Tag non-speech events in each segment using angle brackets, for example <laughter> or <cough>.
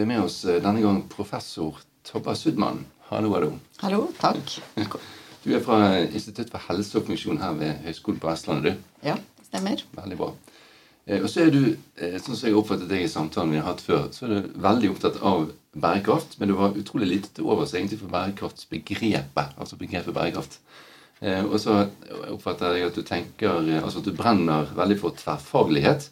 Vi med oss eh, denne gang professor Tobba Sudman. Hallo, hallo. Hallo, takk. <laughs> Du er fra Institutt for helse og funksjon her ved Høgskolen på Vestlandet, du. Ja, stemmer. Veldig bra. Eh, og så er du, eh, sånn som jeg oppfattet deg i samtalen vi har hatt før, så er du veldig opptatt av bærekraft, men du har utrolig lite til overs egentlig for bærekraftsbegrepet. Altså begrepet bærekraft. Og så oppfatter jeg at du tenker Altså at du brenner veldig for tverrfaglighet.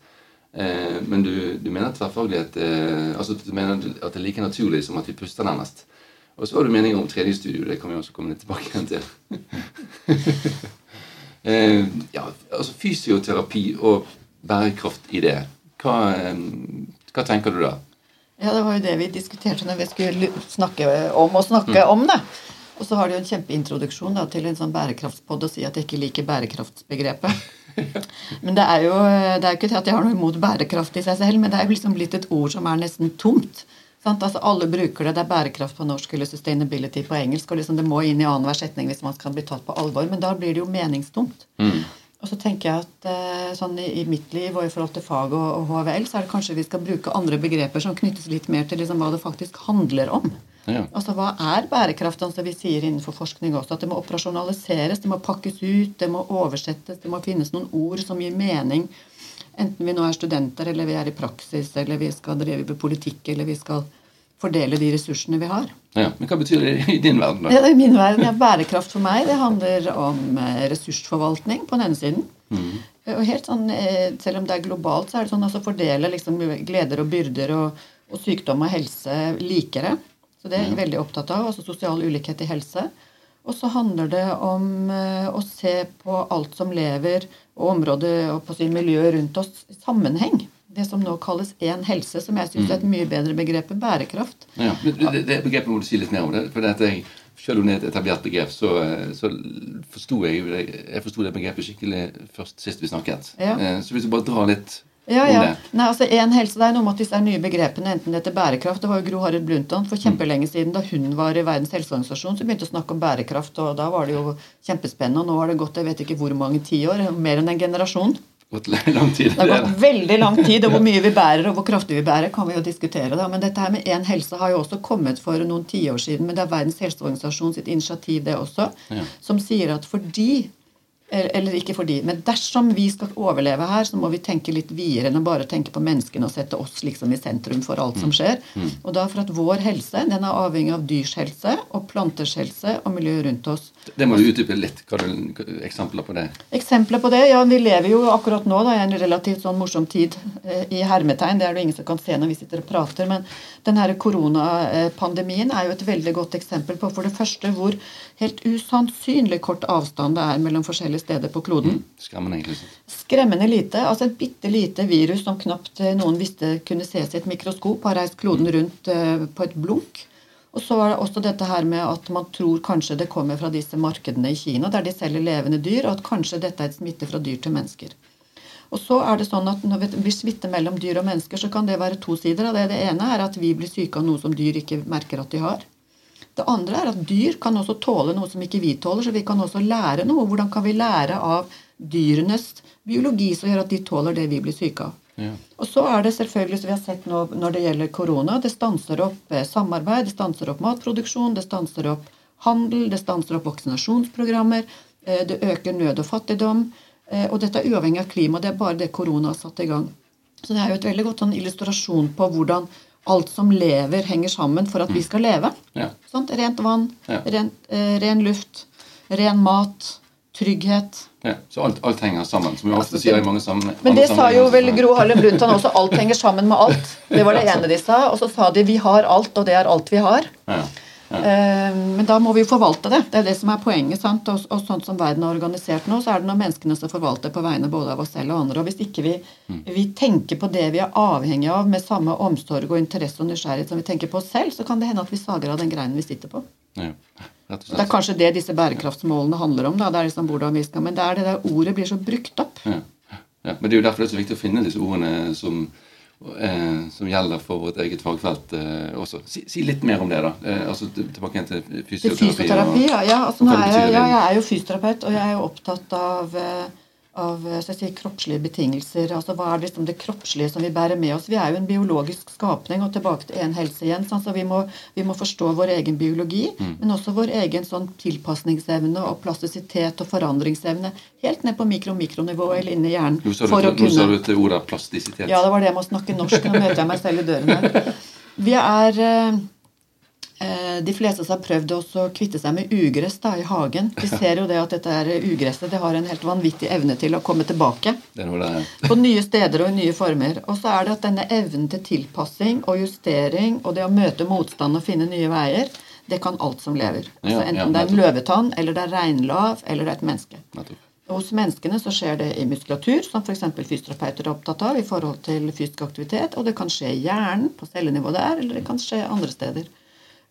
Eh, men du, du mener tverrfaglighet eh, Altså du mener at det er like naturlig som at vi puster nærmest. Og så har du meninger om tredje studio. Det kan vi også komme litt tilbake igjen til. <laughs> eh, ja, altså fysioterapi og bærekraft i det. Hva, eh, hva tenker du da? Ja, det var jo det vi diskuterte når vi skulle snakke om å snakke om det. Og så har de jo en kjempeintroduksjon da, til en sånn bærekraftspod og si at jeg ikke liker bærekraftsbegrepet. <laughs> <laughs> Men det er jo det er ikke til at jeg har noe imot bærekraft i seg selv, men det er jo liksom blitt et ord som er nesten tomt. Sant? Altså Alle bruker det. Det er bærekraft på norsk eller sustainability på engelsk. og liksom Det må inn i annenhver setning hvis man skal bli tatt på alvor. Men da blir det jo meningstomt. Og så tenker jeg at eh, sånn i, i mitt liv og i forhold til fag og, og HVL, så er det kanskje vi skal bruke andre begreper som knyttes litt mer til liksom hva det faktisk handler om. Ja. Altså Hva er bærekraft? Altså, vi sier innenfor forskning også at det må operasjonaliseres, det må pakkes ut, det må oversettes, det må finnes noen ord som gir mening. Enten vi nå er studenter, eller vi er i praksis, eller vi skal drive med politikk, eller vi skal fordele de ressursene vi har. Ja, Men hva betyr det i din verden, da? Ja, er min verden. er bærekraft for meg det handler om eh, ressursforvaltning på den ene siden. Og helt sånn, eh, Selv om det er globalt, så er det sånn altså fordele liksom gleder og byrder og, og sykdom og helse likere. Så det er jeg veldig opptatt av. Altså sosial ulikhet i helse. Og så handler det om eh, å se på alt som lever, og området og på sin miljø rundt oss i sammenheng. Det som nå kalles én helse, som jeg syns er et mye bedre begrep enn bærekraft. Ja, men det, det begrepet må du si litt mer om. det, for at jeg, Selv om det er et etablert begrep, så, så forsto jeg, jeg det begrepet skikkelig først sist vi snakket. Ja. Eh, Så hvis du bare drar litt Ja, ja. Nei, altså en helse, Det er noe med at disse nye begrepene, enten det heter bærekraft Det var jo Gro Harald Brundtland for kjempelenge siden, da hun var i Verdens helseorganisasjon, som begynte å snakke om bærekraft, og da var det jo kjempespennende. Og nå har det gått jeg vet ikke hvor mange tiår, mer enn en generasjon. Gått lang tid. Det har gått veldig lang tid, og hvor <laughs> mye vi bærer, og hvor kraftig vi bærer, kan vi jo diskutere. da, Men dette her med én helse har jo også kommet for noen tiår siden. Men det er Verdens helseorganisasjon sitt initiativ, det også, Ja. som sier at fordi eller ikke ikke fordi, men dersom vi skal overleve her, så må vi tenke litt videre enn å bare tenke på menneskene og sette oss liksom i sentrum for alt som skjer. Og da for at vår helse den er avhengig av dyrs helse og planters helse og miljøet rundt oss. Det må du utdype litt. Hva er eksempler på det? Eksempler på det? Ja, vi lever jo akkurat nå da, i en relativt sånn morsom tid eh, i hermetegn. Det er det ingen som kan se når vi sitter og prater. Men denne koronapandemien er jo et veldig godt eksempel på for det første hvor helt usannsynlig kort avstand det er mellom forskjellige steder på kloden. Skremmende, egentlig. Skremmende lite. Altså et bitte lite virus som knapt eh, noen visste kunne ses i et mikroskop, har reist kloden rundt eh, på et blunk. Og så er det også dette her med at man tror kanskje det kommer fra disse markedene i Kina, der de selger levende dyr, og at kanskje dette er et smitte fra dyr til mennesker. Og så er det sånn at Når det blir smitte mellom dyr og mennesker, så kan det være to sider av det. Det ene er at vi blir syke av noe som dyr ikke merker at de har. Det andre er at dyr kan også tåle noe som ikke vi tåler, så vi kan også lære noe. Hvordan kan vi lære av dyrenes biologi som gjør at de tåler det vi blir syke av? Ja. Og så er det selvfølgelig, som vi har sett nå når det gjelder korona, det stanser opp eh, samarbeid, det stanser opp matproduksjon, det stanser opp handel, det stanser opp vaksinasjonsprogrammer, eh, det øker nød og fattigdom. eh, Og dette er uavhengig av klima. Det er bare det korona har satt i gang. Så det er jo et veldig godt sånn illustrasjon på hvordan alt som lever, henger sammen for at vi skal leve. Ja. Rent vann, Ja. rent, ren luft, ren mat, trygghet. Ja, så alt, alt henger sammen, som vi ofte sier i mange sammenhenger. Men det sa jo vel Gro Harlem Brundtland også. Alt <laughs> henger sammen med alt. Det var det ene de sa. Og så sa de vi har alt, og det er alt vi har. Ja. Eh, Men da må vi jo forvalte det. Det er det som er poenget. sant? Og, og sånn som verden er organisert nå, så er det noen menneskene som forvalter på vegne både av oss selv og andre. Og hvis ikke vi, vi tenker på det vi er avhengig av med samme omsorg og interesse og nysgjerrighet som vi tenker på oss selv, så kan det hende at vi sager av den greinen vi sitter på. Ja, Det er kanskje det disse bærekraftsmålene handler om. da, det er liksom hvordan vi skal, Men det er det der ordet blir så brukt opp. Ja. Ja, men det er jo derfor det er så viktig å finne disse ordene som, eh, som gjelder for vårt eget fagfelt eh, også. Si, si litt mer om det, da. Eh, altså Tilbake igjen til Til fysioterapi. fysioterapi, og- ja. ja, altså, nå er jeg, ja, jeg er jo fysioterapeut, og jeg er jo opptatt av, eh, av eh, si, kroppslige betingelser. altså Hva er liksom det kroppslige som vi bærer med oss? Vi er jo en biologisk skapning, og tilbake til en helse igjen. så så vi må, vi må forstå vår egen biologi, Mm. men også vår egen sånn tilpasningsevne og plastisitet og forandringsevne. Helt ned på mikro-mikronivå eller inni hjernen. Nå sa du, for å nå sa kunne du et ord av plastisitet. ja, det var det jeg må snakke norsk. Nå møter jeg meg selv i døren her. <laughs> Vi er eh, De fleste har prøvd å kvitte seg med ugress da, i hagen. Vi <laughs> ser jo det at dette er ugresset det har en helt vanvittig evne til å komme tilbake. På nye steder og i nye former. Og så er det at denne evnen til tilpassing og justering og det å møte motstand og finne nye veier, det kan alt som lever. Altså Enten det er en løvetann, eller det er reinlav, eller det er et menneske. Hos menneskene så skjer det i muskulatur, som f.eks. fysioterapeuter er opptatt av i forhold til fysisk aktivitet. Og det kan skje i hjernen, på cellenivå der, eller det kan skje andre steder.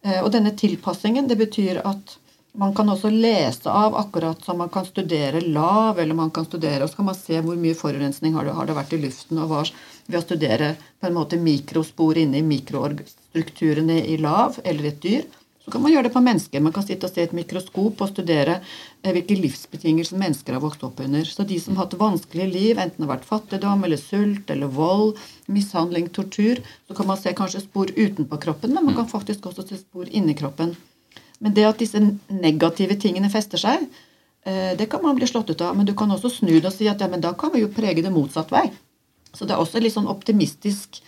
Eh, Og denne tilpassingen, det betyr at man kan også lese av, akkurat som man kan studere lav, eller man kan studere, og så kan man se hvor mye forurensning har det, har det vært i luften, og hva, ved å studere på en måte mikrospor inne i mikrostrukturene i lav eller et dyr. Så kan man gjøre det på mennesker. Man kan sitte og se et mikroskop og studere hvilke livsbetingelser mennesker har vokst opp under. Så de som har hatt vanskelige liv, enten det har vært fattigdom eller sult eller vold, mishandling, tortur, så kan man se kanskje spor utenpå kroppen, men man kan faktisk også se spor inni kroppen. Men det at disse negative tingene fester seg, eh, det kan man bli slått ut av. Men du kan også snu det og si at ja, men da kan vi jo prege det motsatt vei. Så det er også litt sånn optimistisk,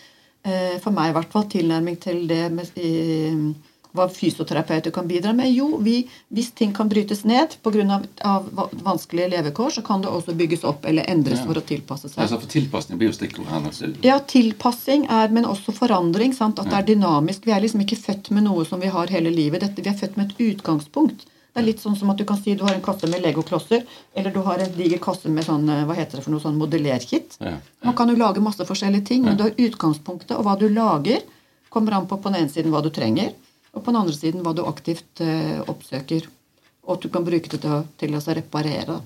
eh, for meg i hvert fall, tilnærming til det med eh, hva fysioterapeuter kan bidra med. Jo, vi, hvis ting kan brytes ned pga. Av, av vanskelige levekår, så kan det også bygges opp eller endres Ja. for å tilpasse seg. Altså, for tilpasning blir jo stikkord her. Altså. Ja, tilpassing er, men også forandring. sant? At det er dynamisk. Vi er liksom ikke født med noe som vi har hele livet. Dette, vi er født med et utgangspunkt. Det er litt sånn som at du kan si du har en kasse med legoklosser, eller du har en diger kasse med sånn, eh, hva heter det for noe sånn modellerkit. Ja. Man kan jo lage masse forskjellige ting, men du har utgangspunktet, og hva du lager, kommer an på på den ene siden hva du trenger, og på den andre siden hva du aktivt eh, oppsøker. Og at du kan bruke det til til å reparere.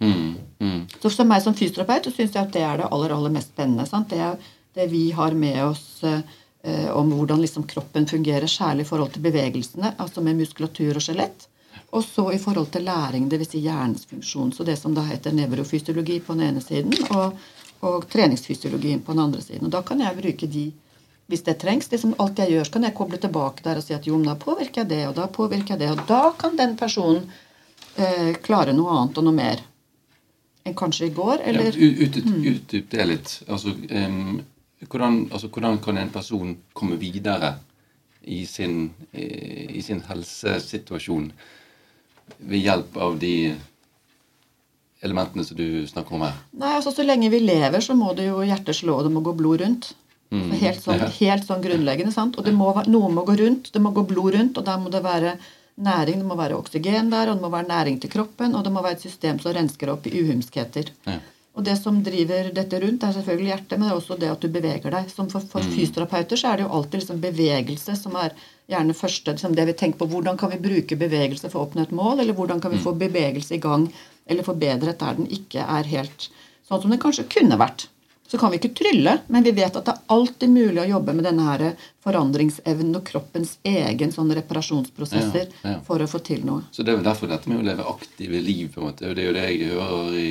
Mm, mm. Så for meg som fysioterapeut syns jeg at det er det aller aller mest spennende. Sant? Det er det vi har med oss eh, om hvordan liksom kroppen fungerer, særlig i forhold til bevegelsene, altså med muskulatur og skjelett. Og så i forhold til læring, dvs. Si hjernens funksjon. Så det som da heter nevrofysiologi på den ene siden, og, og treningsfysiologien på den andre siden. Og da kan jeg bruke de hvis det trengs. Liksom alt jeg gjør, så kan jeg koble tilbake der og si at jo, men da påvirker jeg det, og da påvirker jeg det. Og da kan den personen eh, klare noe annet og noe mer enn kanskje i går. Ja, Eller ut- ut- Utdyp det litt. Altså, um, hvordan, altså, hvordan kan en person komme videre i sin, eh, i sin helsesituasjon ved hjelp av de elementene som du snakker om her? Nei, altså Så lenge vi lever, så må det jo hjertet slå, og det må gå blod rundt. Mm, helt, sånn, helt sånn grunnleggende. sant? Og det må, noe må gå rundt, det må gå blod rundt, og der må det være næring, det må være oksygen der, og det må være næring til kroppen, og det må være et system som rensker opp i uhumskheter. Ja. Og det som driver dette rundt, er selvfølgelig hjertet, men det er også det at du beveger deg. Som for, for fysioterapeuter så er det jo alltid liksom bevegelse som er gjerne første liksom det vi tenker på. Hvordan kan vi bruke bevegelse for å oppnå et mål, eller hvordan kan vi få bevegelse i gang eller forbedret der den ikke er helt sånn som den kanskje kunne vært. Så kan vi ikke trylle, men vi vet at det er alltid mulig å jobbe med denne her forandringsevnen og kroppens egen sånn reparasjonsprosesser Ja, ja. for å få til noe. Så det er jo derfor dette med å leve aktive liv, på en måte. og Det er jo det jeg hører i,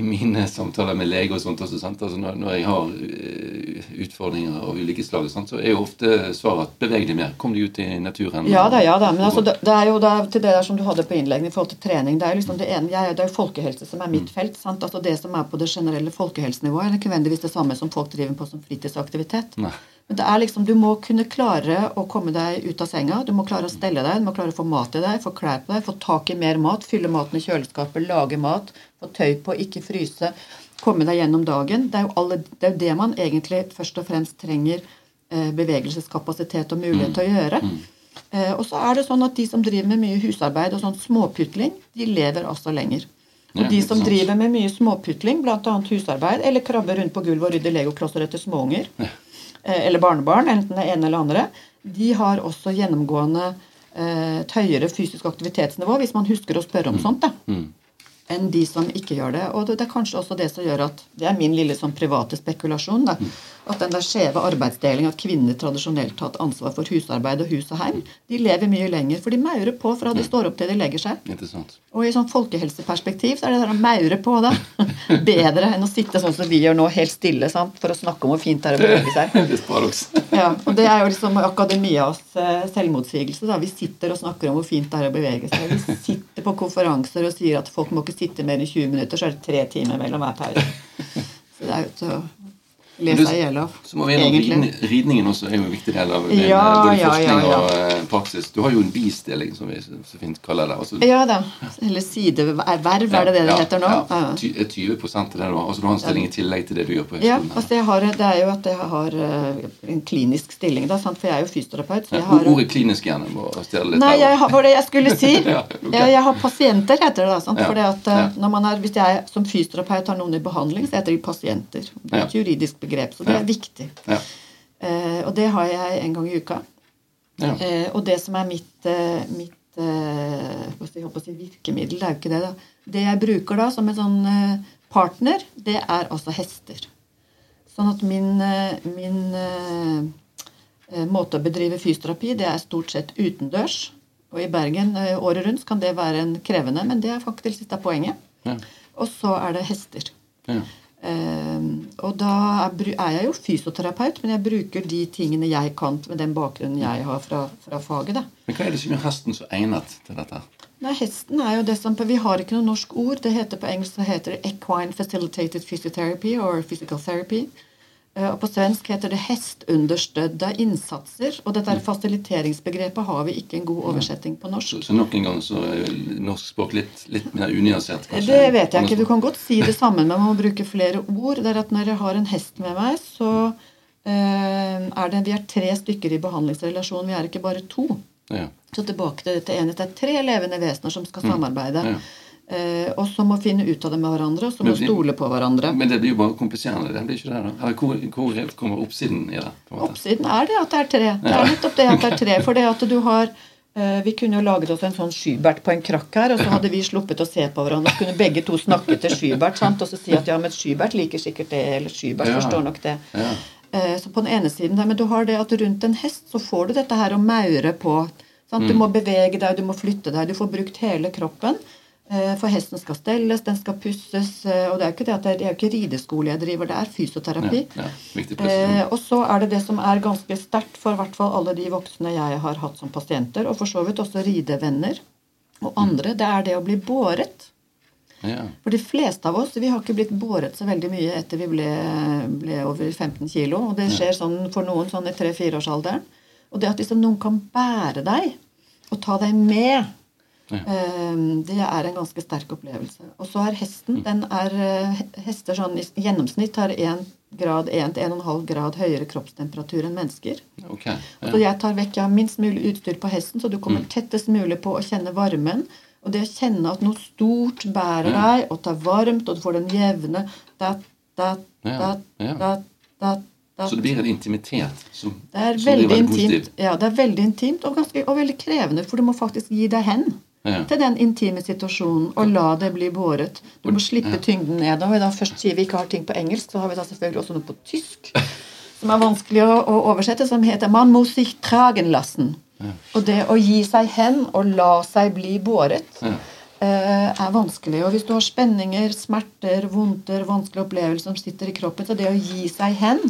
i mine samtaler med leger og sånt også. Altså når, når jeg har eh, utfordringer av ulike slag, så er jo ofte svaret at beveg deg mer. Kom deg ut i naturen. Ja da, ja da. Men altså, det, det er jo da, til det der som du hadde på innleggene i forhold til trening, det er jo liksom det ene, jeg, det er jo folkehelse som er mitt felt. sant? Altså Det som er på det generelle folkehelsenivået, er ikke nødvendigvis det samme som folk driver på som fritidsaktivitet. Nei. Men det er liksom, du må kunne klare å komme deg ut av senga. Du må klare å stelle deg, du må klare å få mat i deg, få klær på deg, få tak i mer mat, fylle maten i kjøleskapet, lage mat, få tøy på, ikke fryse, komme deg gjennom dagen. Det er jo, alle, det, er jo det man egentlig først og fremst trenger eh, bevegelseskapasitet og mulighet til å gjøre. Eh, og så er det sånn at de som driver med mye husarbeid og sånn småputling, de lever altså lenger. Og de som driver med mye småputling, bl.a. husarbeid, eller krabber rundt på gulvet og rydder legoklosser etter småunger, eh, eller barnebarn, enten det ene eller andre, de har også gjennomgående eh, et høyere fysisk aktivitetsnivå, hvis man husker å spørre om sånt, da, Mm. Enn de som ikke gjør det. Og det, er kanskje også det som gjør at Det er min lille sånn private spekulasjon. Da, at den der skjeve arbeidsdelingen, at kvinner tradisjonelt har hatt ansvar for husarbeid og hus og heim, de lever mye lenger. For de maurer på fra de står opp til de legger seg. Og i sånn folkehelseperspektiv så er det der å maure på da <laughs> bedre enn å sitte sånn som vi gjør nå, helt stille sant? for å snakke om hvor fint det er å bevege seg. <laughs> Ja, og Det er jo liksom akademias eh, selvmotsigelse. da. Vi sitter og snakker om hvor fint det er å bevege seg. Vi sitter på konferanser og sier at folk må ikke sitte mer enn 20 minutter, så er det tre timer mellom hver pause. Så det er jo til å le Men seg i hjel av. Så må vi innom. Ridningen også er jo en viktig del av din, Ja, både forskning ja, ja. og eh, praksis. Du har jo en bistilling, som vi så fint kaller det. Altså, Ja da. Eller sideverv, er det det det heter nå? Ja, Ja. 20 er det du har. Altså du har en stilling i tillegg til det du gjør på Ja, altså har, det er jo at jeg har eh, en klinisk stilling, da, sant? for jeg er jo fysioterapeut. Så jeg har, Ordet klinisk gjerne må stjele litt. Nei, jeg har, var det jeg skulle si. <laughs> Ja, ok. jeg, jeg har pasienter, heter det da. Sant? Fordi at eh, når man er, Hvis jeg som fysioterapeut har noen i behandling, så heter de pasienter. Det er et juridisk begrep, så det er viktig. Ja. Eh, og det har jeg en gang i uka. Ja. Eh, og det som er mitt, eh, mitt eh, jeg håper å si, virkemiddel, det er jo ikke det, da. Det jeg bruker da som en sånn eh, partner, det er altså hester. Sånn at min, min måte å bedrive fysioterapi, det er stort sett utendørs. Og i Bergen året rundt kan det være en krevende, men det er faktisk litt av poenget. Ja. Og så er det hester. Ja. Og da er jeg jo fysioterapeut, men jeg bruker de tingene jeg kan med den bakgrunnen jeg har fra, fra faget. da. Men hva er det som gjør hesten så egnet til dette? Nei, Hesten er jo det som Vi har ikke noe norsk ord. Det heter På engelsk så heter det equine facilitated physiotherapy or physical therapy. Eh, Og på svensk heter det hestunderstødda innsatser. Og dette fasiliteringsbegrepet har vi ikke en god oversetting på norsk. Så, så nok en gang så er norsk språk litt, litt mer unyansert, kanskje? Det vet jeg ikke. Du kan godt si det samme, men man må <laughs> bruke flere ord. Det er at Når jeg har en hest med meg, så eh, er det Vi er tre stykker i behandlingsrelasjon. Vi er ikke bare to. Ja. Så tilbake til dette enhet. Det er tre levende vesener som skal samarbeide. Mm. Ja. Eh, og så må finne ut av det med hverandre, og så må stole på hverandre. Men det blir jo bare kompliserende. Det blir ikke det, da? Hvor, hvor kommer oppsiden i det? Oppsiden er det at det er tre. Det er nettopp det at det er tre. For det at du har eh, Vi kunne jo laget oss en sånn Skybert på en krakk her, og så hadde vi sluppet å se på hverandre. Så kunne begge to snakke til Skybert sant? og så si at ja, men Skybert liker sikkert det, eller Skybert Ja. forstår nok det. Ja. Eh, Så på den ene siden der, Men du har det at rundt en hest så får du dette her å maure på. Sant? Du Mm. må bevege deg, du må flytte deg, du får brukt hele kroppen. Eh, For hesten skal stelles, den skal pusses. eh, Og det er jo ikke det at det er, ikke rideskole jeg driver, det er fysioterapi. Ja, ja, Eh, og så er det det som er ganske sterkt for i hvert fall alle de voksne jeg har hatt som pasienter, og for så vidt også ridevenner og andre, det er det å bli båret. Ja. For de fleste av oss vi har ikke blitt båret så veldig mye etter vi ble, ble over 15 kilo. Og det skjer sånn for noen sånn i 3-4-årsalderen. Og det at liksom noen kan bære deg og ta deg med, Ja. eh, det er en ganske sterk opplevelse. Og så er hesten den er, eh, Hester sånn i gjennomsnitt har 1 grad, 1-1,5 grad høyere kroppstemperatur enn mennesker. Ok. Så Ja. jeg tar vekk jeg har minst mulig utstyr på hesten, så du kommer tettest mulig på å kjenne varmen. Og det å kjenne at noe stort bærer deg, og tar varmt, og du får den jevne dat, dat, Ja, dat, dat, dat, dat. Så det blir en intimitet som, Det er som veldig intimt. positiv. Ja, det er veldig intimt og, ganske, og veldig krevende, for du må faktisk gi deg hen Ja. til den intime situasjonen og la det bli båret. Du må slippe tyngden ned. Og da først sier vi ikke har ting på engelsk, så har vi da selvfølgelig også noe på tysk som er vanskelig å, å oversette, som heter 'man muss sich tragen lassen'. Og det å gi seg hen og la seg bli båret Ja. eh, er vanskelig. Og hvis du har spenninger, smerter, vondter, vanskelige opplevelser som sitter i kroppen, så det å gi seg hen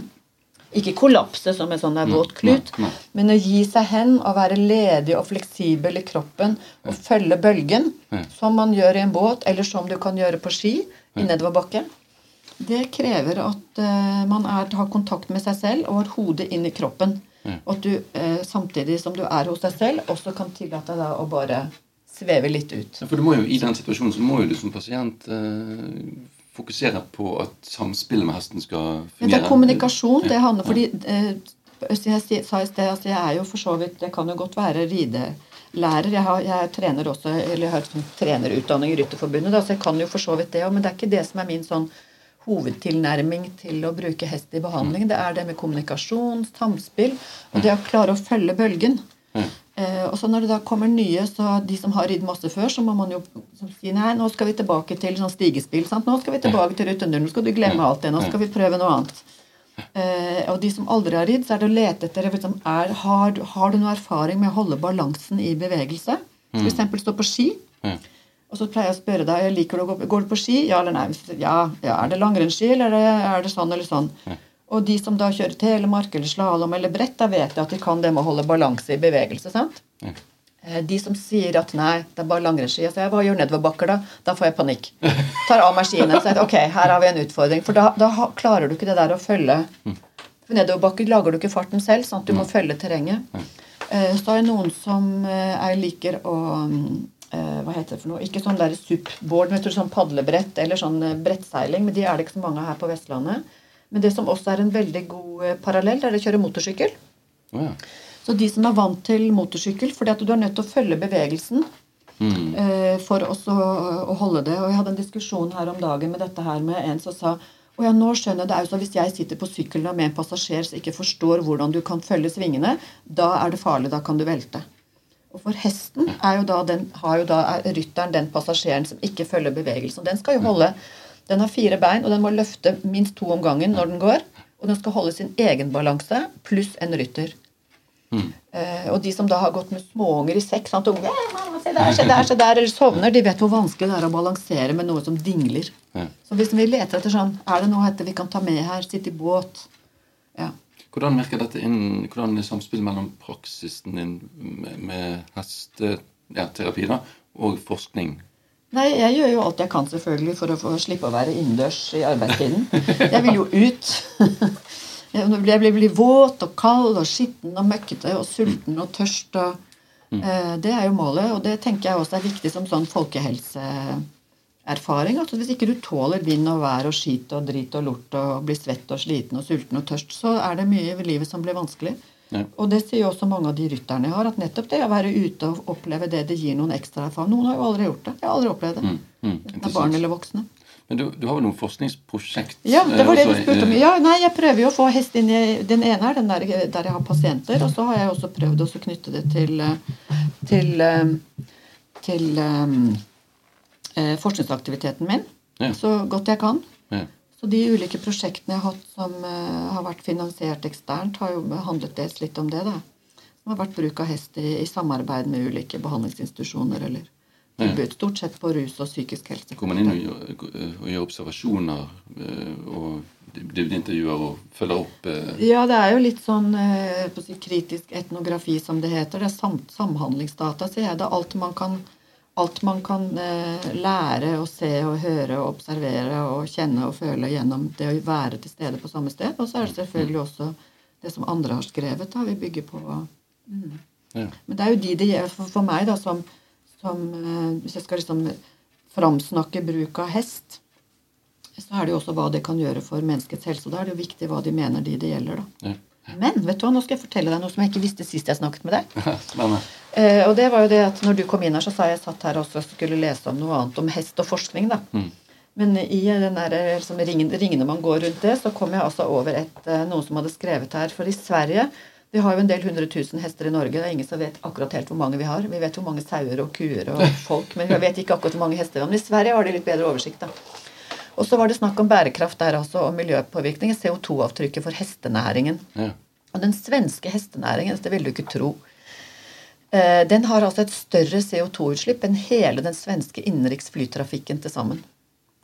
ikke kollapse som en sånn våt klut, nei, nei. men å gi seg hen og være ledig og fleksibel i kroppen og følge bølgen, Ja. som man gjør i en båt, eller som du kan gjøre på ski i nedoverbakke, det krever at uh, man er, har kontakt med seg selv og har hodet inn i kroppen. Og at du uh, samtidig som du er hos deg selv, også kan tillate deg å bare sveve litt ut. Ja, For du må jo, I den situasjonen så må jo du som pasient eh, fokusere på at samspillet med hesten skal fungere. det er kommunikasjon. det handler fordi eh, jeg sa i sted, at jeg er jo for så vidt Jeg kan jo godt være ridelærer. Jeg, har, jeg trener også, eller jeg har sånn trenerutdanning i Rytterforbundet, da, så jeg kan jo for så vidt det òg, men det er ikke det som er min sånn hovedtilnærming til å bruke hest i behandling. Det er det med kommunikasjon, samspill, og det å klare å følge bølgen. Eh, og så når det da kommer nye, så de som har ridd masse før, så må man jo som si nei, nå skal vi tilbake til sånn stigespill. sant? Nå skal vi tilbake til Rutenull. Nå skal du glemme alt det. Nå skal vi prøve noe annet. Eh, og de som aldri har ridd, så er det å lete etter liksom, er, har, har du noe erfaring med å holde balansen i bevegelse? F.eks. stå på ski. Og så pleier jeg å spørre deg liker du å gå, går du på ski. Ja eller nei? Ja, ja. Er det langrennsski, eller er det, er det sånn eller sånn? Og de som da kjører telemark eller slalåm eller brett, da vet jeg at de kan det med å holde balanse i bevegelse. sant? Ja. De som sier at nei, det er bare langrennsski. Jeg sier, hva gjør nedoverbakker da? Da får jeg panikk. Tar av meg skiene og sier ok, her har vi en utfordring. For da, da klarer du ikke det der å følge For nedoverbakker lager du ikke farten selv, sant? du må følge terrenget. Eh, Så er det noen som eh, jeg liker å mm, eh, Hva heter det for noe? Ikke sånn der supboard, men sånn padlebrett eller sånn eh, brettseiling. Men de er det ikke så mange av her på Vestlandet. Men det som også er en veldig god eh, parallell, er å kjøre motorsykkel. Oh, ja. Så de som er vant til motorsykkel, fordi at du er nødt til å følge bevegelsen eh, for også å holde det. Og jeg hadde en diskusjon her om dagen med dette her med en som sa og ja, nå skjønner jeg, det er jo så Hvis jeg sitter på sykkelen med en passasjer som ikke forstår hvordan du kan følge svingene, da er det farlig. Da kan du velte. Og for hesten er jo da den, har jo da er rytteren den passasjeren som ikke følger bevegelsen. Den skal jo holde Den har fire bein, og den må løfte minst to om gangen når den går. Og den skal holde sin egen balanse pluss en rytter. Eh, og de som da har gått med småunger i sekk sant? og, «Ja, mamma, se der, se der, se der, eller sovner, de vet hvor vanskelig det er å balansere med noe som dingler. Ja. Så hvis vi leter etter sånn Er det noe vi kan ta med her? Sitte i båt? Ja. Hvordan virker dette inn, hvordan er samspillet mellom praksisen din med, med hesteterapi ja, og forskning? Nei, jeg gjør jo alt jeg kan selvfølgelig for å få slippe å være innendørs i arbeidstiden. Jeg vil jo ut. <laughs> Jeg blir, blir våt og kald og skitten og møkkete og sulten og tørst. Og, eh, det er jo målet, og det tenker jeg også er viktig som sånn folkehelseerfaring. Altså hvis ikke du tåler vind og vær og skit og drit og lort og blir svett og sliten og sulten og tørst, så er det mye i livet som blir vanskelig. Ja. Og det sier jo også mange av de rytterne jeg har, at nettopp det å være ute og oppleve det, det gir noen ekstra erfaring. Noen har jo aldri gjort det. Jeg har aldri opplevd det. Mm, det interessant. barn eller voksne. Men du, du har vel noen forskningsprosjekt? Ja, det var det eh, du spurte om. eh, Ja, nei, jeg prøver jo å få hest inn i Den ene er den der, der jeg har pasienter, og så har jeg også prøvd å knytte det til til, til, eh, til eh, eh, forskningsaktiviteten min Ja. så godt jeg kan. Ja. Så de ulike prosjektene jeg har hatt som eh, har vært finansiert eksternt, har jo handlet dels litt om det. da. Som har vært bruk av hest i, i samarbeid med ulike behandlingsinstitusjoner eller tilbud. Stort sett på rus og psykisk helse. Går man inn og gjør, og gjør observasjoner eh, og dybdeintervjuer og følger opp eh, Ja, det er jo litt sånn si, kritisk etnografi, som det heter. Det er sam samhandlingsdata, sier jeg. Det er alt man kan, alt man kan eh, lære og se og høre og observere og kjenne og føle gjennom det å være til stede på samme sted. Og så er det selvfølgelig også det som andre har skrevet. da, Vi bygger på ja. Men det er jo de det gjør for, for meg, da, som, som eh, Hvis jeg skal liksom framsnakke bruk av hest, så er det jo også hva det kan gjøre for menneskets helse. Og da er det jo viktig hva de mener, de det gjelder, da. ja. Men vet du hva, nå skal jeg fortelle deg noe som jeg ikke visste sist jeg snakket med deg. <laughs> Spennende. Eh, og det var jo det at når du kom inn her, så sa jeg satt her og skulle lese om noe annet om hest og forskning, da. Men i den der liksom, ringen, ringene man går rundt det, så kom jeg altså over et, eh, noen som hadde skrevet her. For i Sverige Vi har jo en del hundre tusen hester i Norge. Det er ingen som vet akkurat helt hvor mange vi har. Vi vet hvor mange sauer og kuer og <laughs> folk, men vi vet ikke akkurat hvor mange hester vi har. Men i Sverige har de litt bedre oversikt, da. Og så var det snakk om bærekraft der også, og miljøpåvirkning. CO2-avtrykket for hestenæringen. Ja. Og den svenske hestenæringen, det vil du ikke tro, eh, den har altså et større CO2-utslipp enn hele den svenske innenriks flytrafikken til sammen.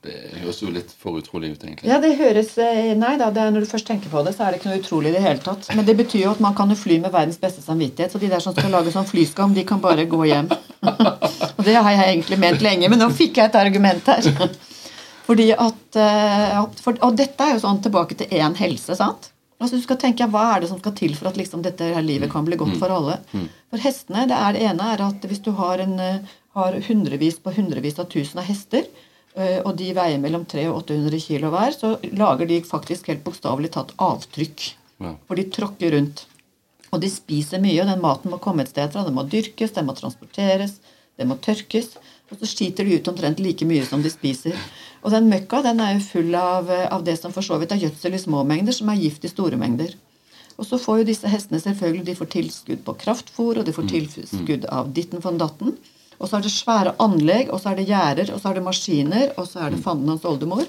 Det høres jo litt for utrolig ut, egentlig. Ja, det høres eh, Nei da, det når du først tenker på det, så er det ikke noe utrolig i det hele tatt. Men det betyr jo at man kan jo fly med verdens beste samvittighet, så de der som skal lage sånn flyskam, de kan bare gå hjem. <laughs> Og det har jeg egentlig ment lenge, men nå fikk jeg et argument her. Fordi at, eh, for, Og dette er jo sånn tilbake til én helse, sant? Altså du skal tenke, Hva er det som skal til for at liksom dette her livet kan bli godt for alle? For hestene, Det er det ene er at hvis du har, en, eh, har hundrevis på hundrevis av tusen av hester, eh, og de veier mellom 300 og 800 kilo hver, så lager de faktisk helt bokstavelig tatt avtrykk. Ja. For de tråkker rundt. Og de spiser mye, og den maten må komme et sted fra. Den må dyrkes, den må transporteres, den må tørkes. Og så skiter de ut omtrent like mye som de spiser. Og den møkka den er jo full av, av det som for så vidt er gjødsel i små mengder, som er gift i store mengder. Og så får jo disse hestene selvfølgelig de får tilskudd på kraftfôr, og de får tilskudd av ditten von datten. Og så er det svære anlegg, og så er det gjerder, og så er det maskiner, og så er det fanden hans oldemor.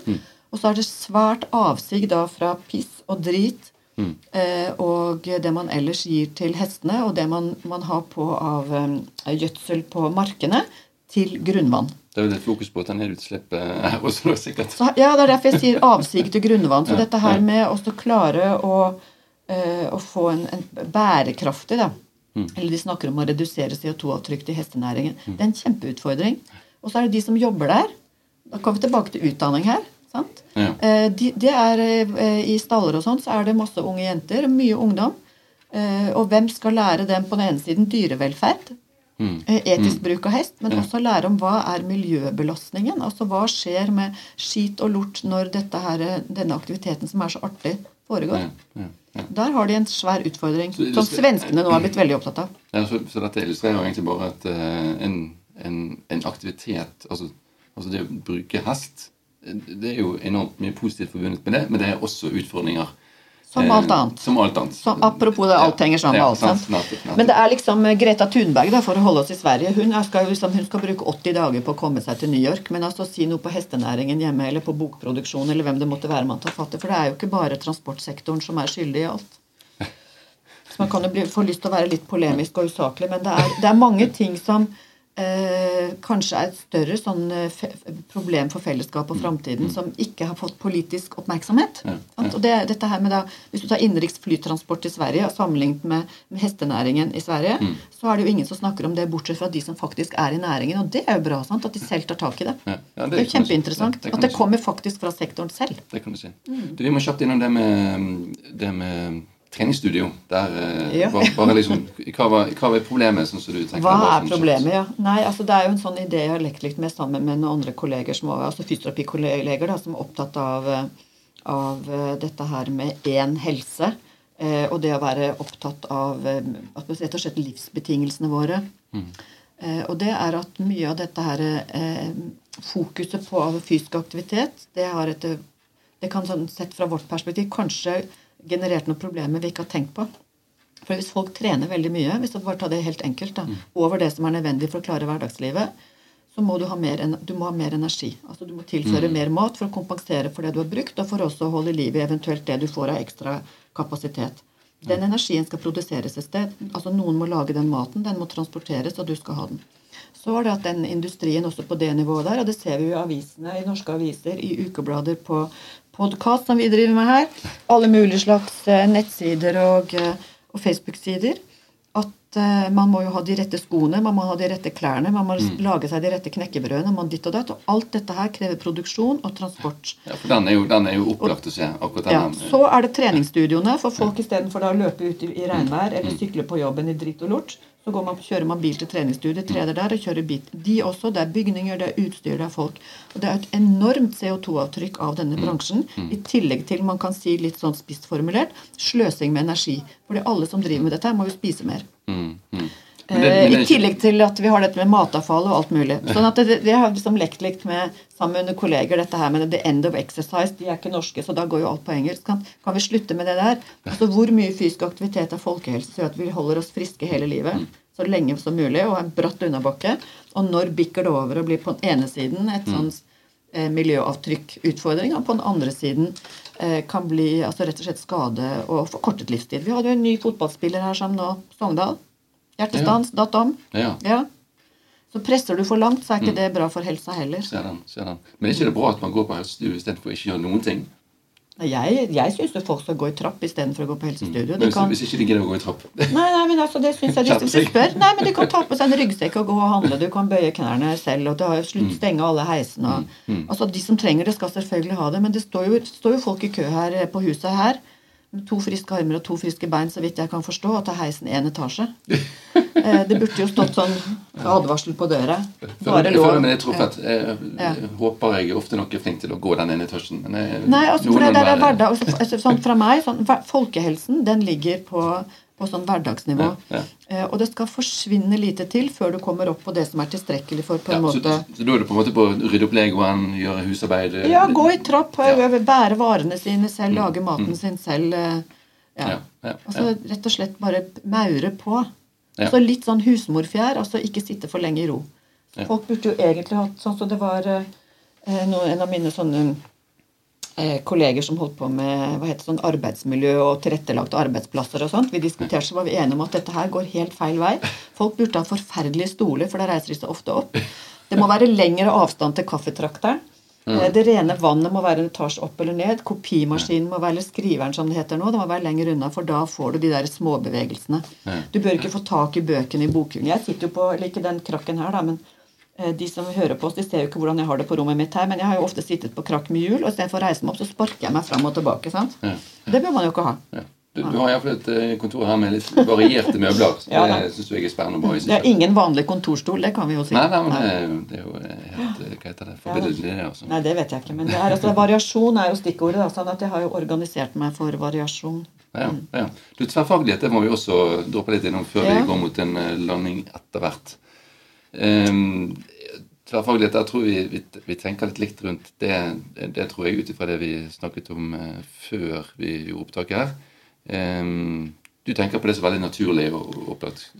Og så er det svært avsig da fra piss og drit eh, og det man ellers gir til hestene, og det man, man har på av eh, gjødsel på markene, til grunnvann. Det er jo litt fokus på at den her også, da, sikkert. Så, ja, Det er derfor jeg sier avsig til grunnvann. Så dette her med å klare å, eh, å få en, en bærekraftig da, Eller de snakker om å redusere CO2-avtrykk til hestenæringen. Det er en kjempeutfordring. Og så er det de som jobber der. Da kommer vi tilbake til utdanning her. sant? Ja. Eh, de, er, eh, I staller og sånn så er det masse unge jenter, mye ungdom. Og hvem skal lære dem på den ene siden dyrevelferd? Eh, Etisk bruk av hest, men også lære om hva er miljøbelastningen. Altså hva skjer med skit og lort når dette her, denne aktiviteten som er så artig, foregår. Ja, ja, ja. Der har de en svær utfordring, Så som skal- svenskene nå har blitt veldig opptatt av. Så, så dette illustrerer jo egentlig bare at uh, en, en, en aktivitet altså, altså det å bruke hest eh, Det er jo enormt mye positivt forbundet med det, men det er også utfordringer. Som Eh, alt annet. Som alt annet. Så apropos det, alt henger sammen med alt. sant? Men det er liksom eh, Greta Thunberg, da, for å holde oss i Sverige. Hun, skal, liksom, hun skal bruke 80 dager på å komme seg til New York. Men altså si noe på hestenæringen hjemme eller på bokproduksjon eller hvem det måtte være man tar fatt i. For det er jo ikke bare transportsektoren som er skyldig i alt. Så man kan jo bli, få lyst til å være litt polemisk og usaklig, men det er, det er mange ting som eh, kanskje er et større sånn, eh, problem for fellesskapet og framtiden som ikke har fått politisk oppmerksomhet. Ja, ja. Og det, dette her med da, Hvis du tar innenriks flytransport i Sverige sammenlignet med, med hestenæringen i Sverige, så er det jo ingen som snakker om det, bortsett fra de som faktisk er i næringen. Og det er jo bra sant, at de selv tar tak i det. Ja, ja, det, er jo kjempeinteressant. Det at det kommer faktisk fra sektoren selv. Det kan du si. Mm. Du, vi må kjapt innom det med, det med treningsstudio. Der, eh, Ja. bare, bare liksom, hva, var, hva var problemet, sånn som du tenker? Hva er sånn problemet, ja? Nei, altså Det er jo en sånn idé jeg har lekt litt med sammen med noen andre kolleger, som, var- altså fysioterapikolleger, da, som er opptatt av, eh, av eh, dette her med én helse. Og det å være opptatt av rett og slett livsbetingelsene våre. Mm. Og det er at mye av dette her fokuset på fysisk aktivitet, det har et det kan sånn sett fra vårt perspektiv kanskje generert noen problemer vi ikke har tenkt på. For hvis folk trener veldig mye, hvis jeg bare tar det helt enkelt, da, over det som er nødvendig for å klare hverdagslivet, så må du ha mer, du ha mer energi. Altså Du må tilføre mer mat for å kompensere for det du har brukt, og for også å holde liv i eventuelt det du får av ekstra kapasitet. Den energien skal produseres et sted. Altså Noen må lage den maten, den må transporteres, og du skal ha den. Så var det at den industrien også på det nivået der, og det ser vi jo i avisene, i norske aviser, i ukeblader, på podkast som vi driver med her, alle mulige slags eh, nettsider og, eh, og Facebook-sider, at eh, man må jo ha de rette skoene, man må ha de rette klærne, man må lage seg de rette knekkebrødene, man ditt og datt, og alt dette her krever produksjon og transport. Ja, for den er jo, den er jo opplagt å se. akkurat den. Ja, den. så er det treningsstudioene for folk istedenfor å løpe ut i, i regnvær eller sykle på jobben i dritt og lort. Så går man, kjører man bil til treningsstudiet, trener der og kjører bit. De også. Det er bygninger, det er utstyr, det er folk. Og det er et enormt CO2-avtrykk av denne bransjen. I tillegg til, man kan si litt sånn spissformulert, sløsing med energi. Fordi alle som driver med dette, må jo spise mer. Mm, mm. Men det- men det I tillegg til at vi har dette med matavfall og alt mulig. Sånn at det, det har liksom lekt litt med sammen med kolleger dette her med the end of exercise. De er ikke norske, så da går jo alt på engelsk. Kan, kan vi slutte med det der? Altså Hvor mye fysisk aktivitet er folkehelse gjør at vi holder oss friske hele livet? Mm. Så lenge som mulig, og en bratt unnabakke. Og når bikker det over og blir på den ene siden et sånn eh, miljøavtrykkutfordring, og på den andre siden eh, kan bli altså rett og slett skade og forkortet livstid. Vi hadde jo en ny fotballspiller her som nå Sogndal. Hjertestans, datt. Ja. Ja. Så presser du for langt, så er ikke det bra for helsa heller. Ser den, ser den. Men er ikke det bra at man går på helsestudio istedenfor ikke å gjøre noen ting? Jeg, jeg syns folk skal gå i trapp istedenfor å gå på helsestudio. Mm. Kan, hvis ikke de gidder å gå i trapp nei, nei, men altså, det synes jeg de, <laughs> du spør. Nei, men De kan ta på seg en ryggsekk og gå og handle. Du kan bøye knærne selv. og du har slutt stenge alle heisene. og- Altså, De som trenger det, skal selvfølgelig ha det. Men det står jo, står jo folk i kø her eh, på huset her to friske armer og to friske bein, så vidt jeg kan forstå, og ta heisen én etasje. Eh, Det burde jo stått sånn advarsel på døra. Bare Jeg lov. meg litt truffet. Jeg, jeg håper jeg ofte nok er flink til å gå den ene etasjen. Men jeg, Nei, altså, for det, det er hverdag. Altså, altså, sånn, fra meg, sånn, Folkehelsen den ligger på, på sånn hverdagsnivå. Ja, ja. Eh, og det skal forsvinne lite til før du kommer opp på det som er tilstrekkelig for på en Ja, måte så da er du på en måte på å rydde opp legoen, gjøre husarbeid eh, Ja, gå i trapp, Ja. Mm. bære varene sine selv, lage maten sin selv. eh, Ja. Ja, ja, Altså rett og slett bare maure på. Ja. Altså litt sånn husmorfjær, altså ikke sitte for lenge i ro. Ja. Folk burde jo egentlig hatt sånn som det var eh, noen, en av mine sånne eh, kolleger som holdt på med hva heter det, sånn arbeidsmiljø og tilrettelagte arbeidsplasser og sånt. Vi diskuterte så var vi enige om at dette her går helt feil vei. Folk burde ha forferdelige stoler, for da reiser de seg ofte opp. Det må være lengre avstand til kaffetrakteren. Mm. Det rene vannet må være en etasje opp eller ned. Kopimaskinen må være, eller skriveren som det heter nå, det må være lenger unna, for da får du de der småbevegelsene. Du bør ikke få tak i bøkene i bokhyllen. Jeg sitter jo på, eller ikke den krakken her, da, men eh, de som hører på oss, de ser jo ikke hvordan jeg har det på rommet mitt her, men jeg har jo ofte sittet på krakk med hjul, og istedenfor å reise meg opp, så sparker jeg meg fram og tilbake. sant? Ja. Det bør man jo ikke ha. Ja. Du, du har iallfall et eh, kontor her med litt varierte møbler. Så Ja, det syns jeg er spennende bra. Det er ingen vanlig kontorstol, det kan vi jo si. Nei, nei, men det, er jo- eh, helt eh, Hva heter det? Forbilledlig, det. altså. Nei, det vet jeg ikke. Men det er, altså, variasjon er jo stikkordet. Da, sånn at jeg har jo organisert meg for variasjon. Ja, ja. Du, Tverrfaglighet det må vi også droppe litt innom før Ja. vi går mot en eh, landing etter hvert. Um, tverrfaglighet, der tror vi, vi vi tenker litt likt rundt det. Det tror jeg ut ifra det vi snakket om eh, før vi gjorde opptaket her. Um, du tenker på det som veldig naturlig og opplagt.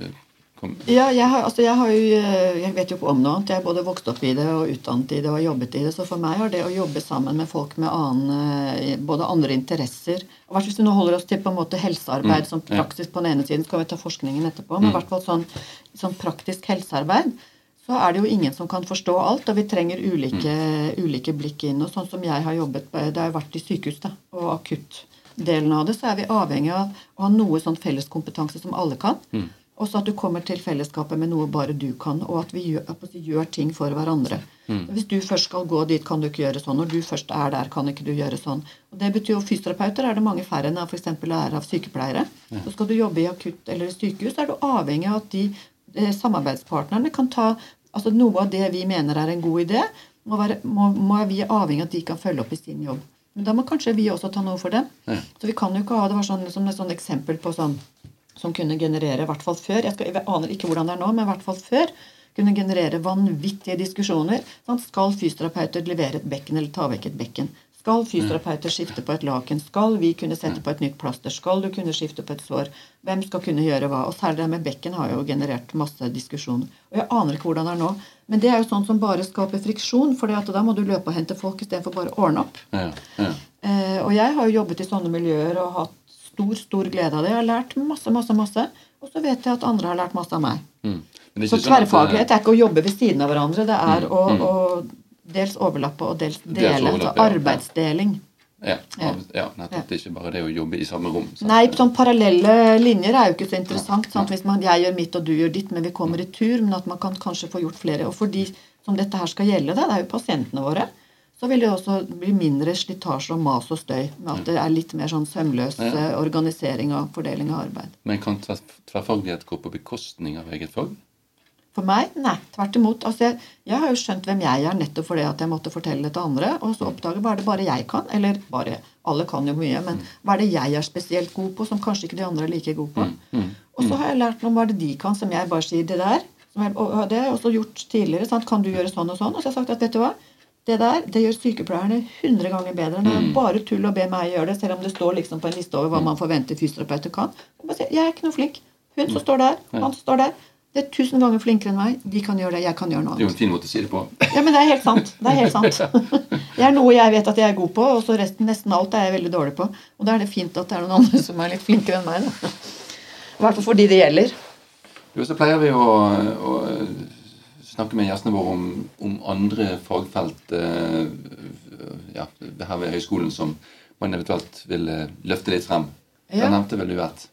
Kom. Ja, jeg, har, altså jeg, har jo, eh, jeg vet jo ikke om noe annet. Jeg har både vokst opp i det og utdannet i det og jobbet i det. Så for meg har det å jobbe sammen med folk med annen, eh, både andre interesser og Hvis vi nå holder oss til på en måte helsearbeid som praksis på den ene siden, så kan vi ta forskningen etterpå, men i hvert fall sånn, sånn praktisk helsearbeid så er det jo ingen som kan forstå alt, og vi trenger ulike, ulike blikk inn. Og sånn som jeg har jobbet det har jo vært i sykehus da, og akuttdelen av det, så er vi avhengig av å ha noe sånn felleskompetanse som alle kan. Også at du kommer til fellesskapet med noe bare du kan, og at vi gjør, at vi gjør ting for hverandre. Hvis du først skal gå dit, kan du ikke gjøre sånn. Når du først er der, kan ikke du gjøre sånn. Og Det betyr jo fysioterapeuter er det mange færre enn f.eks. er av sykepleiere. Så skal du jobbe i akutt eller i sykehus, er du avhengig av at de eh, samarbeidspartnerne kan ta altså Noe av det vi mener er en god idé, må, være, må, må vi avhengig av at de kan følge opp i sin jobb. Men da må kanskje vi også ta noe for dem. Så vi kan jo ikke ha det var sånn, som et sånn eksempel på sånn som kunne generere, i hvert fall før jeg, skal, jeg aner ikke hvordan det er nå, men i hvert fall før kunne generere vanvittige diskusjoner. Sant? Skal fysioterapeuter levere et bekken eller ta vekk et bekken? Skal fysioterapeuter skifte på et laken? Skal vi kunne sette på et nytt plaster? Skal du kunne skifte på et sår? Hvem skal kunne gjøre hva? Og særlig det med bekken har jo generert masse diskusjoner. Og jeg aner ikke hvordan det er nå. Men det er jo sånn som bare skaper friksjon, for da må du løpe og hente folk istedenfor bare å ordne opp. Ja, ja. Eh, og jeg har jo jobbet i sånne miljøer og hatt stor, stor glede av det. Jeg har lært masse, masse, masse. Og så vet jeg at andre har lært masse av meg. Mm. Så sånn eh, tverrfaglighet er ikke å jobbe ved siden av hverandre. Det er å, å dels overlappe og dels Dels dele. overlappe, altså arbeidsdeling. Ja, ja, ja, nettopp. Det er ikke bare det å jobbe i samme rom. sant? Nei, sånn parallelle linjer er jo ikke så interessant. Sant? Hvis man, jeg gjør mitt og du gjør ditt, men vi kommer i tur. Men at man kan kanskje få gjort flere. Og for de som dette her skal gjelde, det, det er jo pasientene våre, så vil det også bli mindre slitasje og mas og støy. Med at det er litt mer sånn sømløs Ja. eh, organisering og fordeling av arbeid. Men kan tver- tverrfaglighet gå på bekostning av eget fag? For meg? Nei. Tvert imot. Altså, jeg, jeg har jo skjønt hvem jeg er nettopp fordi at jeg måtte fortelle det til andre. Og så oppdage hva er det bare jeg kan. Eller bare Alle kan jo mye, men hva er det jeg er spesielt god på, som kanskje ikke de andre er like gode på. Og så har jeg lært noe om hva det de kan, som jeg bare sier det der. Som jeg, og det har jeg også gjort tidligere. Sant? Kan du gjøre sånn og sånn? Og så har jeg sagt at vet du hva? Det der det gjør sykepleierne 100 ganger bedre. Det er bare tull å be meg gjøre det, selv om det står liksom på en liste over hva man forventer fysioterapeuter kan. Jeg, er ikke noe flink. Hun som står der, han som står der. Det er tusen ganger flinkere enn meg. De kan gjøre det. Jeg kan gjøre noe Det er jo annet. en fin måte å si det på. Ja, men det er helt sant. Det er helt sant. <laughs> <laughs> Det er noe jeg vet at jeg er god på, og så resten, nesten alt er jeg veldig dårlig på. Og da er det fint at det er noen andre som er litt flinkere enn meg. Da. I hvert fall for de det gjelder. Jo, så pleier vi å, å snakke med gjestene våre om, om andre fagfelt eh, ja, her ved høyskolen som man eventuelt vil eh, løfte litt frem. Ja. Der nevnte vel du et.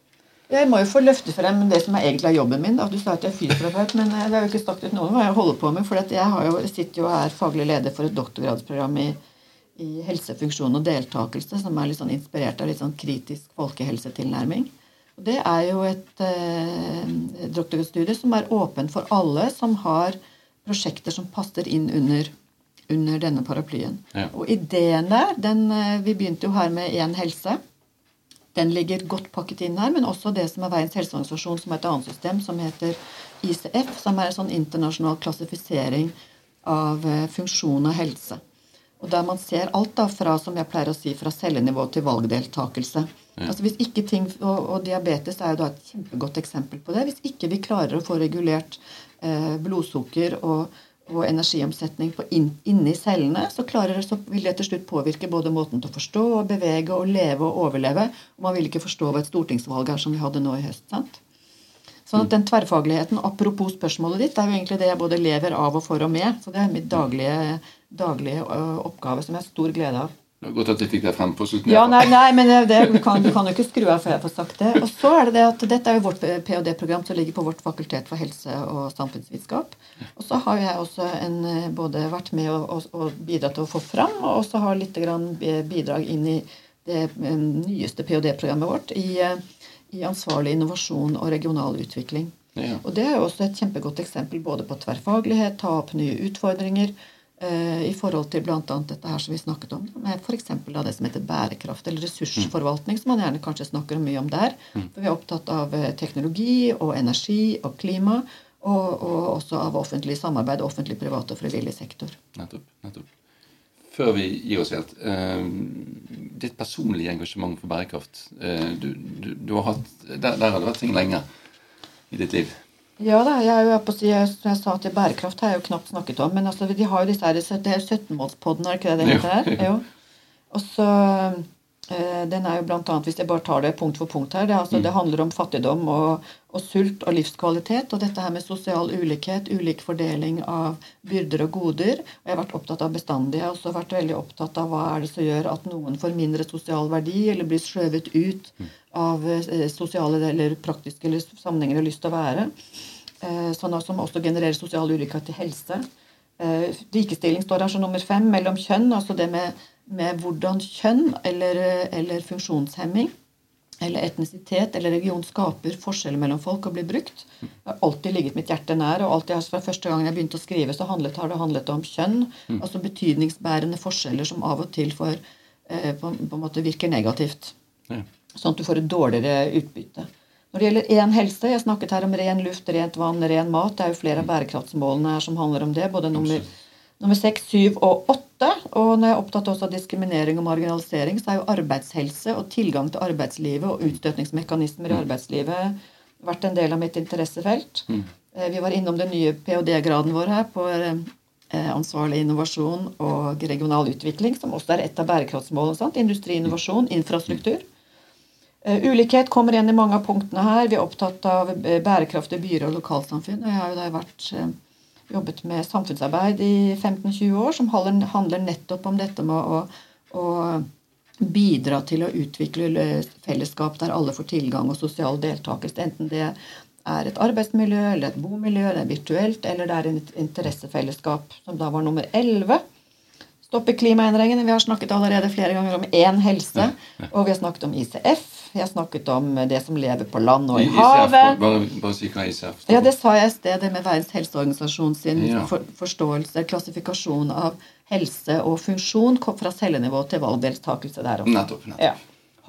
Jeg må jo få løfte frem det som er egentlig er jobben min. Da. Du sa at jeg er fysioterapeut, men eh, det har jo ikke sagt ut noe om hva jeg holder på med. For jeg har jo, sitter jo og er faglig leder for et doktorgradsprogram i, i helsefunksjon og deltakelse, som er litt sånn inspirert av litt sånn kritisk folkehelsetilnærming. Og det er jo et eh, doktorgradsstudie som er åpent for alle som har prosjekter som passer inn under, under denne paraplyen. Ja. Og ideen der, den, eh, vi begynte jo her med Én helse. Den ligger godt pakket inn her, men også det som er Verdens helseorganisasjon, som er et annet system, som heter ICF, som er en sånn internasjonal klassifisering av eh, funksjon og helse. Og der man ser alt da fra som jeg pleier å si, fra cellenivå til valgdeltakelse. Ja. Altså hvis ikke ting, og, og, diabetes er jo da et kjempegodt eksempel på det. Hvis ikke vi klarer å få regulert blodsukker og, og energiomsetning inn, inni cellene, så, klarer, så vil det til slutt påvirke både måten til å forstå og bevege og leve og overleve. Og man vil ikke forstå hva et stortingsvalg er som vi hadde nå i høst. sant? Sånn at den tverrfagligheten, Apropos spørsmålet ditt, det er jo egentlig det jeg både lever av og for og med. Så det er mitt daglige daglige oppgave som jeg har stor glede av. Det er Godt at jeg fikk det frem på slutten. Ja, nei, nei men det, du, kan, jo ikke skru av før jeg får sagt det. Og så er det det at Dette er jo vårt ph.d.-program som ligger på vårt fakultet for helse og samfunnsvitenskap. Og så har jeg også en, både vært med og, og, og bidratt til å få fram, og også har litt bidrag inn i det nyeste ph.d.-programmet vårt i, i, ansvarlig innovasjon og regional utvikling. Ja. Og Det er jo også et kjempegodt eksempel både på tverrfaglighet, ta opp nye utfordringer Eh, i forhold til bl.a. dette her som vi snakket om, med f.eks. det som heter bærekraft eller ressursforvaltning, som man gjerne kanskje snakker mye om der. Mm. For vi er opptatt av eh, teknologi og energi og klima, og, og også av offentlig samarbeid, offentlig, privat og frivillig sektor. Nettopp, nettopp. Før vi gir oss helt eh, Ditt personlige engasjement for bærekraft eh, du, du, du, har hatt, der, der har det vært ting lenge i ditt liv. Ja da, jeg er jo på si, som jeg sa til bærekraft har jeg jo knapt snakket om. Men altså, de har jo disse her, det er 17-målspodden, er det ikke det det heter her? Jo. <laughs> Og så Den er jo blant annet, hvis jeg bare tar det punkt for punkt her, det, altså, mm. det handler om fattigdom og, og, sult og livskvalitet. Og dette her med sosial ulikhet, ulik fordeling av byrder og goder. Og jeg har vært opptatt av bestandig. Jeg har også vært veldig opptatt av hva er det som gjør at noen får mindre sosial verdi eller blir skjøvet ut mm. av eh, sosiale eller praktiske eller sammenhenger har lyst til å være. Eh, sånn som også genererer sosial ulikhet til helse. Eh, likestilling står her som nummer fem, mellom kjønn. Altså det med, med hvordan kjønn eller, eller, funksjonshemming eller etnisitet eller religion skaper forskjeller mellom folk og blir brukt. Det har alltid ligget mitt hjerte nær. og alltid Fra første gang jeg begynte å skrive, så handlet, har det handlet om kjønn. Mm. Altså betydningsbærende forskjeller som av og til får, eh, på, på, en måte virker negativt. Ja. Sånn at du får et dårligere utbytte. Når det gjelder én helse, jeg snakket her om ren luft, rent vann, ren mat. Det er jo flere av bærekraftsmålene her som handler om det. Både nummer, nummer 6, 7 og 8. Og når jeg er opptatt også av diskriminering og marginalisering, så er jo arbeidshelse og tilgang til arbeidslivet og utstøtningsmekanismer i mm. arbeidslivet vært en del av mitt interessefelt. Mm. Eh, vi var innom den nye ph.d.-graden vår her på eh, ansvarlig innovasjon og regional utvikling, som også er et av bærekraftsmålene. Industriinnovasjon, infrastruktur. Uh, ulikhet kommer igjen i mange av punktene her. Vi er opptatt av bærekraftige byer og lokalsamfunn. og Jeg har jo da vært, jobbet med samfunnsarbeid i 15-20 år, som handler, nettopp om dette med å, å, bidra til å utvikle fellesskap der alle får tilgang og sosial deltakelse. Enten det er et arbeidsmiljø, eller et bomiljø, det er virtuelt, eller det er et interessefellesskap, som da var nummer 11. Stoppe klimaendringene. Vi har snakket allerede flere ganger om én helse. Og vi har snakket om ICF. Vi har snakket om det som lever på land og i havet. Bare, bare si hva ICF Ja, Det sa jeg i sted, det med Verdens helseorganisasjon sin ja. for, forståelse, klassifikasjon av helse og funksjon fra cellenivå til valgdeltakelse der oppe. Nettopp, nettopp. Ja.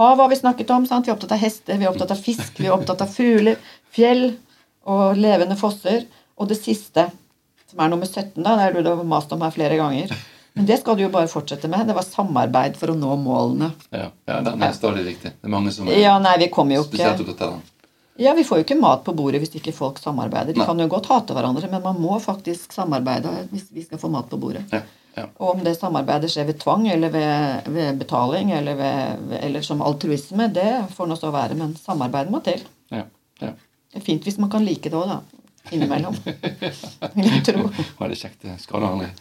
Hav har vi snakket om. sant? Vi er opptatt av hester, vi er opptatt av fisk, vi er opptatt av fugler, fjell og levende fosser. Og det siste, som er nummer 17, da, det er du har mast om her flere ganger men det skal du jo bare fortsette med. Det var samarbeid for å nå målene. Ja, ja det, er stadig viktig. Det er mange som ja, nei, vi kommer jo spesielt opptatt av den. Ja, Vi får jo ikke mat på bordet hvis ikke folk samarbeider. De nei. kan jo godt hate hverandre, men man må faktisk samarbeide hvis vi skal få mat på bordet. Ja, ja. Og om det samarbeidet skjer ved tvang eller ved, ved betaling eller, ved, eller, som altruisme, det får nå så være. Men samarbeid må til. Ja, ja. Det er fint hvis man kan like det òg, da innimellom. Vil jeg tro. <laughs> Var det kjekt? Det skader aldri.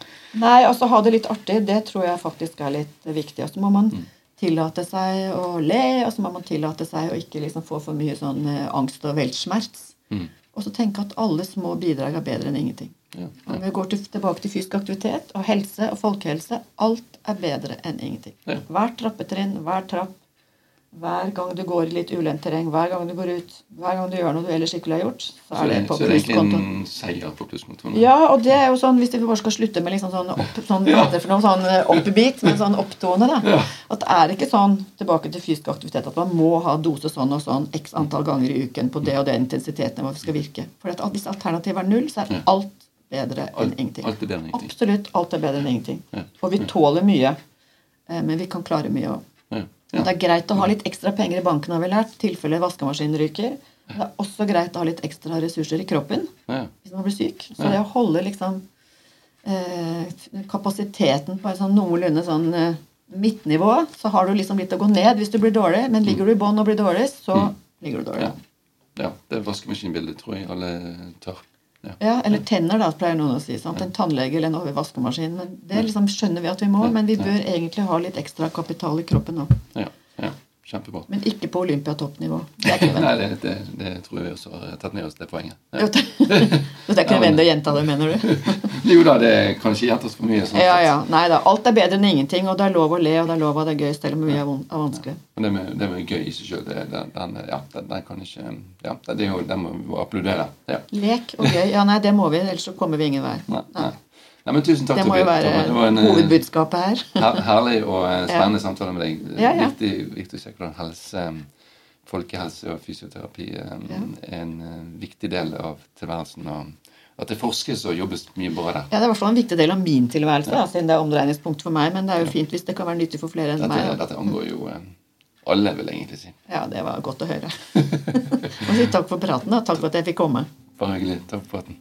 Nei, altså ha det litt artig, det tror jeg faktisk er litt viktig. Og så må man mm. tillate seg å le, og så må man tillate seg å ikke liksom få for mye sånn uh, angst og veltsmerts. Mm. Og så tenke at alle små bidrag er bedre enn ingenting. Ja, ja. Om vi går til, tilbake til fysisk aktivitet og helse og folkehelse alt er bedre enn ingenting. Ja. Hvert trappetrinn, hver trapp, hver gang du går i litt ulendt terreng, hver gang du går ut, hver gang du gjør noe du ellers ikke ville ha gjort, så Så er det på så det er egentlig plusskontoen. en seier på plusskontoen. Ja, og det er jo sånn, hvis vi bare skal slutte med liksom sånn, opp, sånn, ja. for noe, sånn eh, oppbeat, men sånn opptone, da. Ja. At det er ikke sånn tilbake til fysisk aktivitet at man må ha dose sånn og sånn x antall ganger i uken på det og det intensiteten hvor det skal virke. For at hvis alternativet er null, så er alt bedre enn ingenting. alt er bedre enn ingenting. Absolutt alt er bedre enn ingenting. Og vi tåler mye, eh, men vi kan klare mye òg. Ja. Det er greit å ha litt ekstra penger i banken, har vi lært, i tilfelle vaskemaskinen ryker. Det er også greit å ha litt ekstra ressurser i kroppen Ja. hvis man blir syk. Så det å holde liksom eh, kapasiteten på et sånn noenlunde sånn eh, midtnivå, så har du liksom litt å gå ned hvis du blir dårlig. Men ligger du i bånn og blir dårlig, så ligger du dårlig. Ja. ja. Det vaskemaskinbildet tror jeg alle tar. Ja. Ja, Eller tenner, da, pleier noen å si. Sant? En tannlege eller en over vaskemaskin. Men Det liksom skjønner vi at vi må, men vi bør egentlig ha litt ekstra kapital i kroppen nå. Ja. ja. Kjempebra. Men ikke på olympiatoppnivå. <laughs> Det Nei, det, det, det tror jeg vi også har tatt med oss det poenget. Ja. Det <laughs> er ikke nødvendig å gjenta det, mener du? <laughs> Jo da, det kan ikke gjentas for mye. Sånn Ja, ja. Nei da. Alt er bedre enn ingenting, og det er lov å le, og det er lov å ha det gøy, selv om mye er vanskelig. Ja. det med, det med gøy i seg sjøl, den, ja, den, den kan ikke Ja, det, det er jo, den må vi applaudere. Ja. Lek og gøy. Ja, nei, det må vi, ellers så kommer vi ingen vei. Nei, nei. Nei, men tusen takk, Det må jo være en eh, hovedbudskapet her. <laughs> her, herlig og spennende spennende samtale med deg. Ja, ja. Viktig, viktig å se hvordan helse, folkehelse og fysioterapi eh, er en en viktig del av tilværelsen. og At det forskes og jobbes mye bra der. Ja, Det er i hvert fall en viktig del av min tilværelse, da, siden det er omdreiningspunkt for meg. Men det er jo fint hvis det kan være nyttig for flere enn Dette, meg. Dette angår jo eh, alle, vil jeg egentlig si. Ja, det var godt å høre. <laughs> og så takk for praten, og Takk for at jeg fikk komme. Bare hyggelig. Takk for praten.